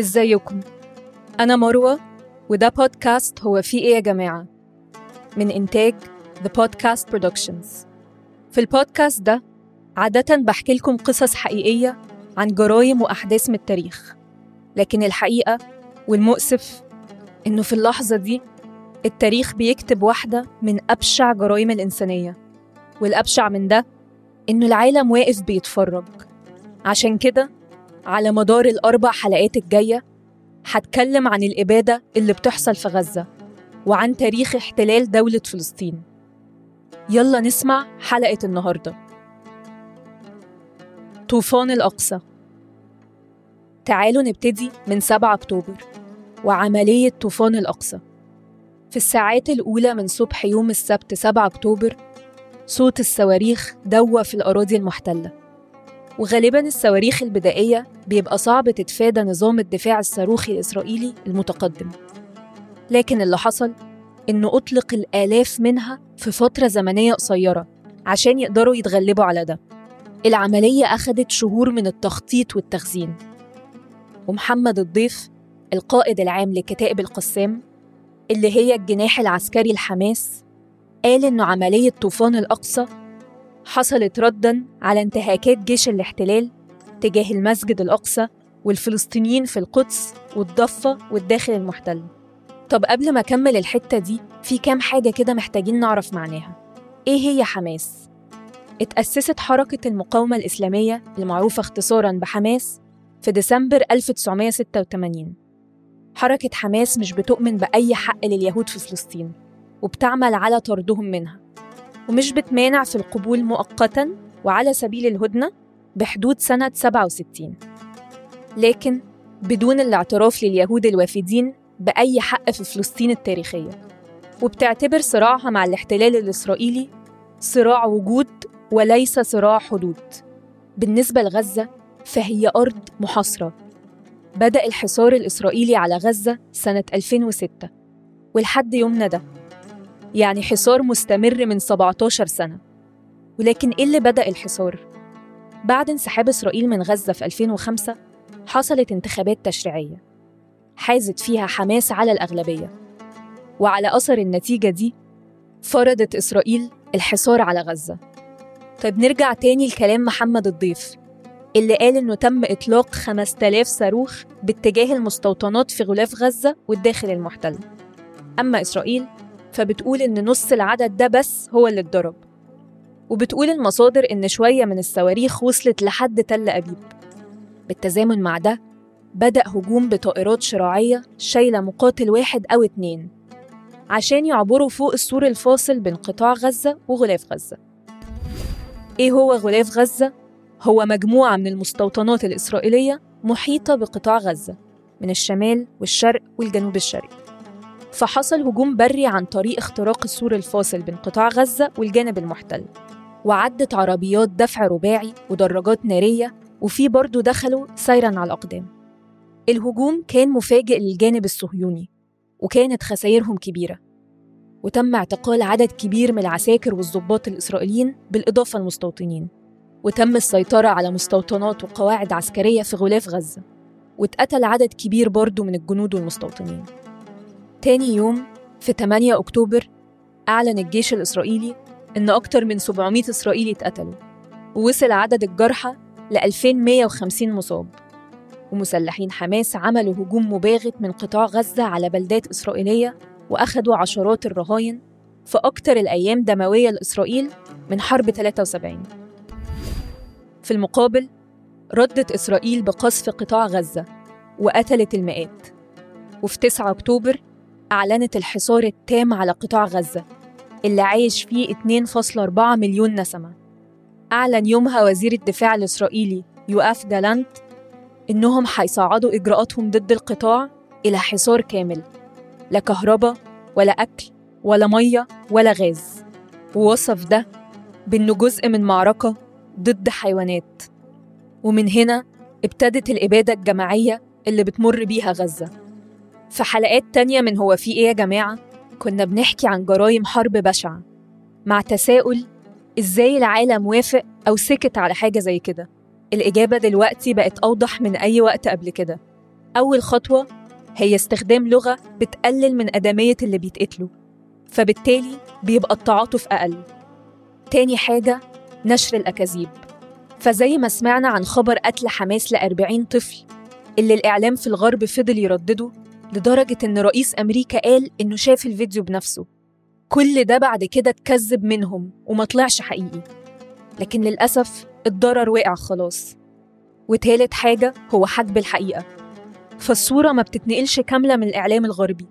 ازيكم؟ أنا مروة وده بودكاست هو في إيه يا جماعة؟ من إنتاج The Podcast Productions. في البودكاست ده عادة بحكي لكم قصص حقيقية عن جرايم وأحداث من التاريخ. لكن الحقيقة والمؤسف إنه في اللحظة دي التاريخ بيكتب واحدة من أبشع جرائم الإنسانية. والأبشع من ده إنه العالم واقف بيتفرج. عشان كده على مدار الأربع حلقات الجاية هتكلم عن الإبادة اللي بتحصل في غزة وعن تاريخ احتلال دولة فلسطين. يلا نسمع حلقة النهاردة. طوفان الأقصى. تعالوا نبتدي من 7 أكتوبر وعملية طوفان الأقصى. في الساعات الأولى من صبح يوم السبت 7 أكتوبر صوت الصواريخ دوى في الأراضي المحتلة. وغالبا الصواريخ البدائية بيبقى صعب تتفادى نظام الدفاع الصاروخي الإسرائيلي المتقدم. لكن اللي حصل؟ إنه أطلق الآلاف منها في فترة زمنية قصيرة عشان يقدروا يتغلبوا على ده. العملية أخدت شهور من التخطيط والتخزين. ومحمد الضيف القائد العام لكتائب القسام اللي هي الجناح العسكري الحماس قال إنه عملية طوفان الأقصى حصلت رداً على انتهاكات جيش الاحتلال تجاه المسجد الأقصى والفلسطينيين في القدس والضفة والداخل المحتل. طب قبل ما أكمل الحتة دي في كام حاجة كده محتاجين نعرف معناها. إيه هي حماس؟ اتأسست حركة المقاومة الإسلامية المعروفة اختصاراً بحماس في ديسمبر 1986 حركة حماس مش بتؤمن بأي حق لليهود في فلسطين وبتعمل على طردهم منها. ومش بتمانع في القبول مؤقتا وعلى سبيل الهدنة بحدود سنة 67 لكن بدون الاعتراف لليهود الوافدين بأي حق في فلسطين التاريخية. وبتعتبر صراعها مع الاحتلال الإسرائيلي صراع وجود وليس صراع حدود. بالنسبة لغزة فهي أرض محاصرة. بدأ الحصار الإسرائيلي على غزة سنة 2006 ولحد يومنا ده يعني حصار مستمر من 17 سنة. ولكن إيه اللي بدأ الحصار؟ بعد انسحاب إسرائيل من غزة في 2005 حصلت انتخابات تشريعية حازت فيها حماس على الأغلبية. وعلى أثر النتيجة دي فرضت إسرائيل الحصار على غزة. طيب نرجع تاني لكلام محمد الضيف اللي قال إنه تم إطلاق 5000 صاروخ باتجاه المستوطنات في غلاف غزة والداخل المحتل. أما إسرائيل فبتقول إن نص العدد ده بس هو اللي اتضرب. وبتقول المصادر إن شوية من الصواريخ وصلت لحد تل أبيب. بالتزامن مع ده بدأ هجوم بطائرات شراعية شايلة مقاتل واحد أو اتنين عشان يعبروا فوق السور الفاصل بين قطاع غزة وغلاف غزة. إيه هو غلاف غزة؟ هو مجموعة من المستوطنات الإسرائيلية محيطة بقطاع غزة من الشمال والشرق والجنوب الشرقي. فحصل هجوم بري عن طريق اختراق السور الفاصل بين قطاع غزة والجانب المحتل. وعدت عربيات دفع رباعي ودراجات نارية وفي برضه دخلوا سيرا على الأقدام. الهجوم كان مفاجئ للجانب الصهيوني وكانت خسائرهم كبيرة. وتم اعتقال عدد كبير من العساكر والضباط الإسرائيليين بالإضافة للمستوطنين. وتم السيطرة على مستوطنات وقواعد عسكرية في غلاف غزة. واتقتل عدد كبير برضه من الجنود والمستوطنين. تاني يوم في 8 أكتوبر أعلن الجيش الإسرائيلي إن أكتر من 700 إسرائيلي اتقتلوا ووصل عدد الجرحى ل 2150 مصاب. ومسلحين حماس عملوا هجوم مباغت من قطاع غزة على بلدات إسرائيلية وأخدوا عشرات الرهاين في أكتر الأيام دموية لإسرائيل من حرب 73 في المقابل ردت إسرائيل بقصف قطاع غزة وقتلت المئات. وفي 9 أكتوبر أعلنت الحصار التام على قطاع غزة اللي عايش فيه 2.4 مليون نسمة. أعلن يومها وزير الدفاع الإسرائيلي يوآف جالانت إنهم هيصعدوا إجراءاتهم ضد القطاع إلى حصار كامل لا كهرباء ولا أكل ولا مية ولا غاز. ووصف ده بإنه جزء من معركة ضد حيوانات. ومن هنا ابتدت الإبادة الجماعية اللي بتمر بيها غزة. في حلقات تانية من هو في إيه يا جماعة؟ كنا بنحكي عن جرايم حرب بشعة. مع تساؤل إزاي العالم وافق أو سكت على حاجة زي كده. الإجابة دلوقتي بقت أوضح من أي وقت قبل كده. أول خطوة هي استخدام لغة بتقلل من أدمية اللي بيتقتلوا. فبالتالي بيبقى التعاطف أقل. تاني حاجة نشر الأكاذيب. فزي ما سمعنا عن خبر قتل حماس لأربعين طفل اللي الإعلام في الغرب فضل يردده لدرجة إن رئيس أمريكا قال إنه شاف الفيديو بنفسه. كل ده بعد كده اتكذب منهم وما طلعش حقيقي. لكن للأسف الضرر وقع خلاص. وتالت حاجة هو حجب الحقيقة. فالصورة ما بتتنقلش كاملة من الإعلام الغربي.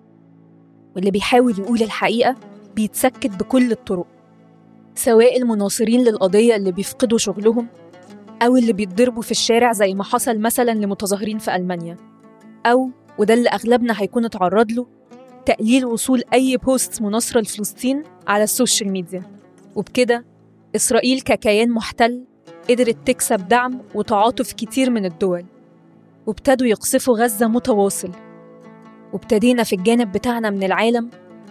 واللي بيحاول يقول الحقيقة بيتسكت بكل الطرق. سواء المناصرين للقضية اللي بيفقدوا شغلهم أو اللي بيتضربوا في الشارع زي ما حصل مثلا لمتظاهرين في ألمانيا. أو وده اللي أغلبنا هيكون اتعرض له تقليل وصول أي post مناصرة لفلسطين على ال social media وبكده إسرائيل ككيان محتل قدرت تكسب دعم وتعاطف كتير من الدول. وابتدوا يقصفوا غزة متواصل. وابتدينا في الجانب بتاعنا من العالم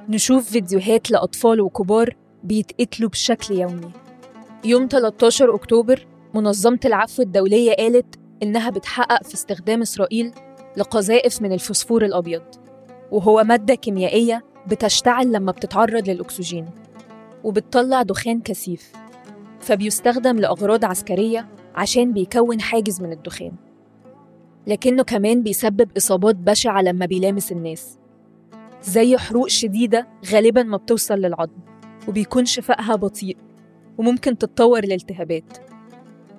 نشوف فيديوهات لأطفال وكبار بيتقتلوا بشكل يومي. يوم 13 أكتوبر منظمة العفو الدولية قالت إنها بتحقق في استخدام إسرائيل لقذائف من الفوسفور الأبيض وهو مادة كيميائية بتشتعل لما بتتعرض للأكسجين وبتطلع دخان كثيف فبيستخدم لأغراض عسكرية عشان بيكون حاجز من الدخان. لكنه كمان بيسبب إصابات بشعة لما بيلامس الناس زي حروق شديدة غالبا ما بتوصل للعظم وبيكون شفائها بطيء وممكن تتطور لالتهابات.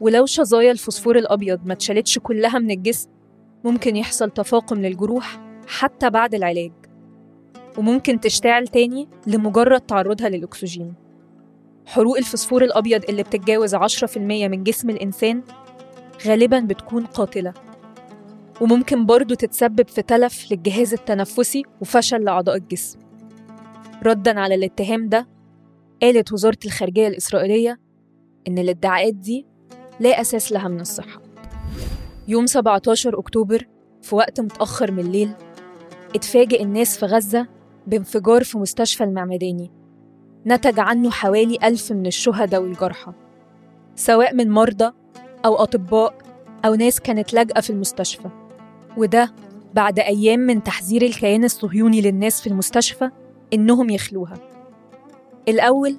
ولو شظايا الفوسفور الأبيض ما اتشالتش كلها من الجسم ممكن يحصل تفاقم للجروح حتى بعد العلاج وممكن تشتعل تاني لمجرد تعرضها للأكسجين. حروق الفوسفور الأبيض اللي بتتجاوز 10% من جسم الإنسان غالبا بتكون قاتلة. وممكن برضه تتسبب في تلف للجهاز التنفسي وفشل لأعضاء الجسم. ردا على الاتهام ده قالت وزارة الخارجية الإسرائيلية إن الادعاءات دي لا أساس لها من الصحة. يوم 17 أكتوبر في وقت متأخر من الليل اتفاجئ الناس في غزة بانفجار في مستشفى المعمداني نتج عنه حوالي ألف من الشهداء والجرحى سواء من مرضى أو أطباء أو ناس كانت لاجئة في المستشفى. وده بعد أيام من تحذير الكيان الصهيوني للناس في المستشفى إنهم يخلوها. الأول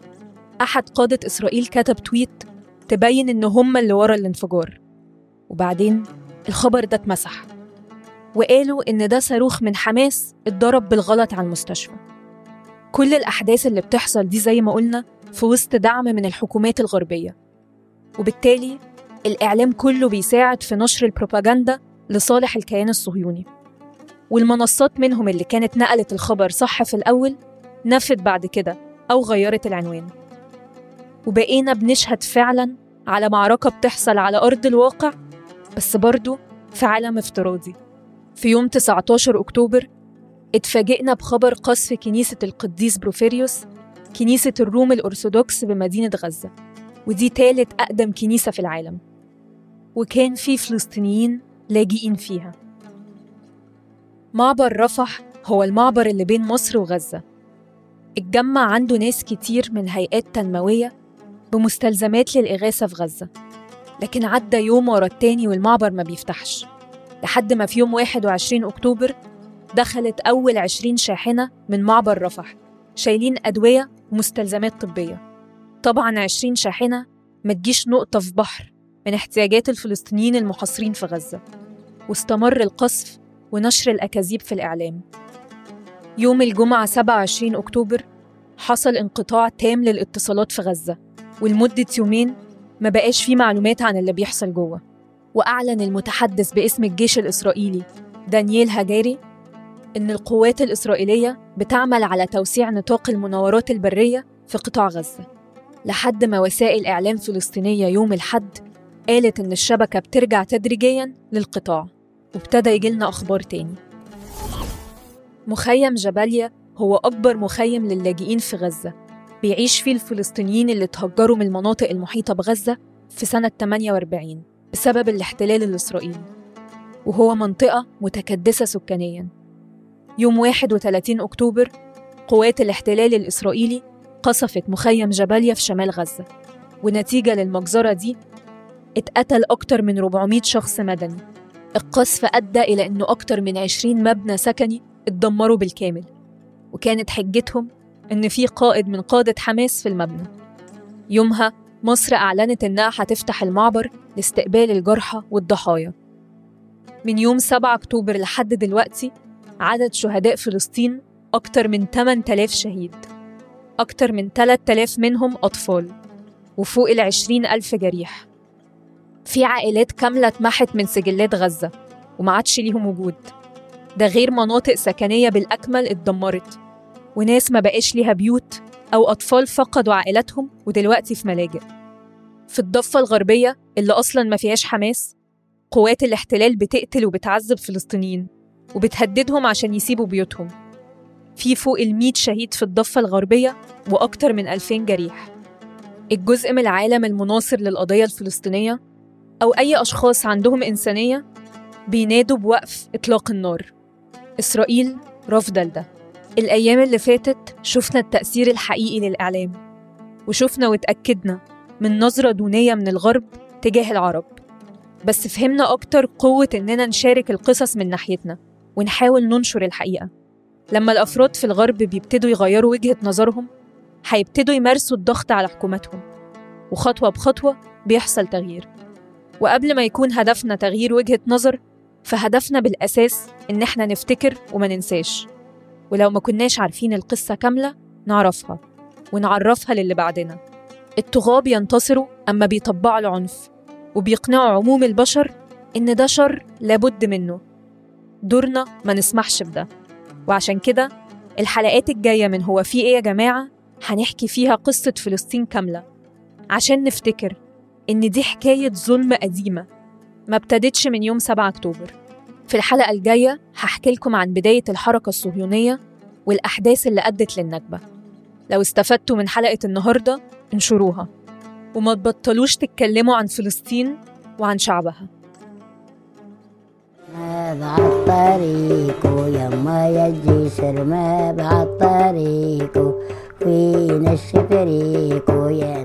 أحد قادة إسرائيل كتب تويت تبين إن هم اللي ورا الانفجار. وبعدين الخبر ده اتمسح. وقالوا إن ده صاروخ من حماس اتضرب بالغلط على المستشفى. كل الأحداث اللي بتحصل دي زي ما قلنا في وسط دعم من الحكومات الغربية. وبالتالي الإعلام كله بيساعد في نشر البروباجندا لصالح الكيان الصهيوني. والمنصات منهم اللي كانت نقلت الخبر صح في الأول نفت بعد كده أو غيرت العنوان. وبقينا بنشهد فعلا على معركة بتحصل على أرض الواقع بس برضه في عالم افتراضي. في يوم 19 أكتوبر اتفاجئنا بخبر قصف كنيسة القديس بروفيريوس كنيسة الروم الأرثوذكس بمدينة غزة ودي تالت أقدم كنيسة في العالم. وكان في فلسطينيين لاجئين فيها. معبر رفح هو المعبر اللي بين مصر وغزة. اتجمع عنده ناس كتير من هيئات تنموية بمستلزمات للإغاثة في غزة. لكن عدى يوم ورا التاني والمعبر ما بيفتحش. لحد ما في يوم 21 أكتوبر دخلت أول 20 شاحنة من معبر رفح شايلين أدوية ومستلزمات طبية. طبعا 20 شاحنة ما تجيش نقطة في بحر من احتياجات الفلسطينيين المحاصرين في غزة. واستمر القصف ونشر الأكاذيب في الإعلام. يوم الجمعة 27 أكتوبر حصل انقطاع تام للاتصالات في غزة. ولمدة يومين ما بقاش في معلومات عن اللي بيحصل جوه. وأعلن المتحدث باسم الجيش الإسرائيلي دانييل هاجاري إن القوات الإسرائيلية بتعمل على توسيع نطاق المناورات البرية في قطاع غزة. لحد ما وسائل إعلام فلسطينية يوم الحد قالت إن الشبكة بترجع تدريجيا للقطاع. وابتدى يجيلنا أخبار تاني. مخيم جباليا هو أكبر مخيم للاجئين في غزة. بيعيش فيه الفلسطينيين اللي تهجروا من المناطق المحيطة بغزة في سنة 48 بسبب الاحتلال الإسرائيلي. وهو منطقة متكدسة سكانيا. يوم 31 أكتوبر قوات الاحتلال الإسرائيلي قصفت مخيم جباليا في شمال غزة. ونتيجة للمجزرة دي اتقتل أكتر من 400 شخص مدني. القصف أدى إلى أنه أكتر من 20 مبنى سكني اتدمروا بالكامل. وكانت حجتهم إن في قائد من قادة حماس في المبنى. يومها مصر أعلنت إنها هتفتح المعبر لاستقبال الجرحى والضحايا. من يوم 7 أكتوبر لحد دلوقتي عدد شهداء فلسطين أكتر من 8000 شهيد. أكتر من 3000 منهم أطفال. وفوق ال 20 ألف جريح. في عائلات كاملة اتمحت من سجلات غزة وما عادش ليهم وجود. ده غير مناطق سكنية بالأكمل اتدمرت. وناس ما بقاش ليها بيوت أو أطفال فقدوا عائلاتهم ودلوقتي في ملاجئ. في الضفة الغربية اللي أصلا ما فيهاش حماس قوات الاحتلال بتقتل وبتعذب فلسطينيين وبتهددهم عشان يسيبوا بيوتهم. في فوق المية شهيد في الضفة الغربية وأكتر من 2000 جريح. الجزء من العالم المناصر للقضية الفلسطينية أو أي أشخاص عندهم إنسانية بينادوا بوقف إطلاق النار. إسرائيل رافضة لده الأيام اللي فاتت شفنا التأثير الحقيقي للإعلام وشفنا واتأكدنا من نظرة دونية من الغرب تجاه العرب. بس فهمنا أكتر قوة إننا نشارك القصص من ناحيتنا ونحاول ننشر الحقيقة. لما الأفراد في الغرب بيبتدوا يغيروا وجهة نظرهم هيبتدوا يمارسوا الضغط على حكوماتهم وخطوة بخطوة بيحصل تغيير. وقبل ما يكون هدفنا تغيير وجهة نظر فهدفنا بالأساس إن إحنا نفتكر وما ننساش. ولو ما كناش عارفين القصة كاملة نعرفها ونعرفها للي بعدنا. الطغاة بينتصروا أما بيطبعوا العنف وبيقنعوا عموم البشر إن ده شر لابد منه. دورنا ما نسمحش بده. وعشان كده الحلقات الجاية من هو في إيه يا جماعة؟ هنحكي فيها قصة فلسطين كاملة. عشان نفتكر إن دي حكاية ظلم قديمة ما ابتدتش من يوم 7 أكتوبر. في الحلقة الجاية هحكي لكم عن بداية الحركة الصهيونية والأحداث اللي أدت للنكبة لو استفدتوا من حلقة النهاردة انشروها. وما تبطلوش تتكلموا عن فلسطين وعن شعبها. ما بعد طريقه يما يجي ما بعد طريقه في نش فريقه يا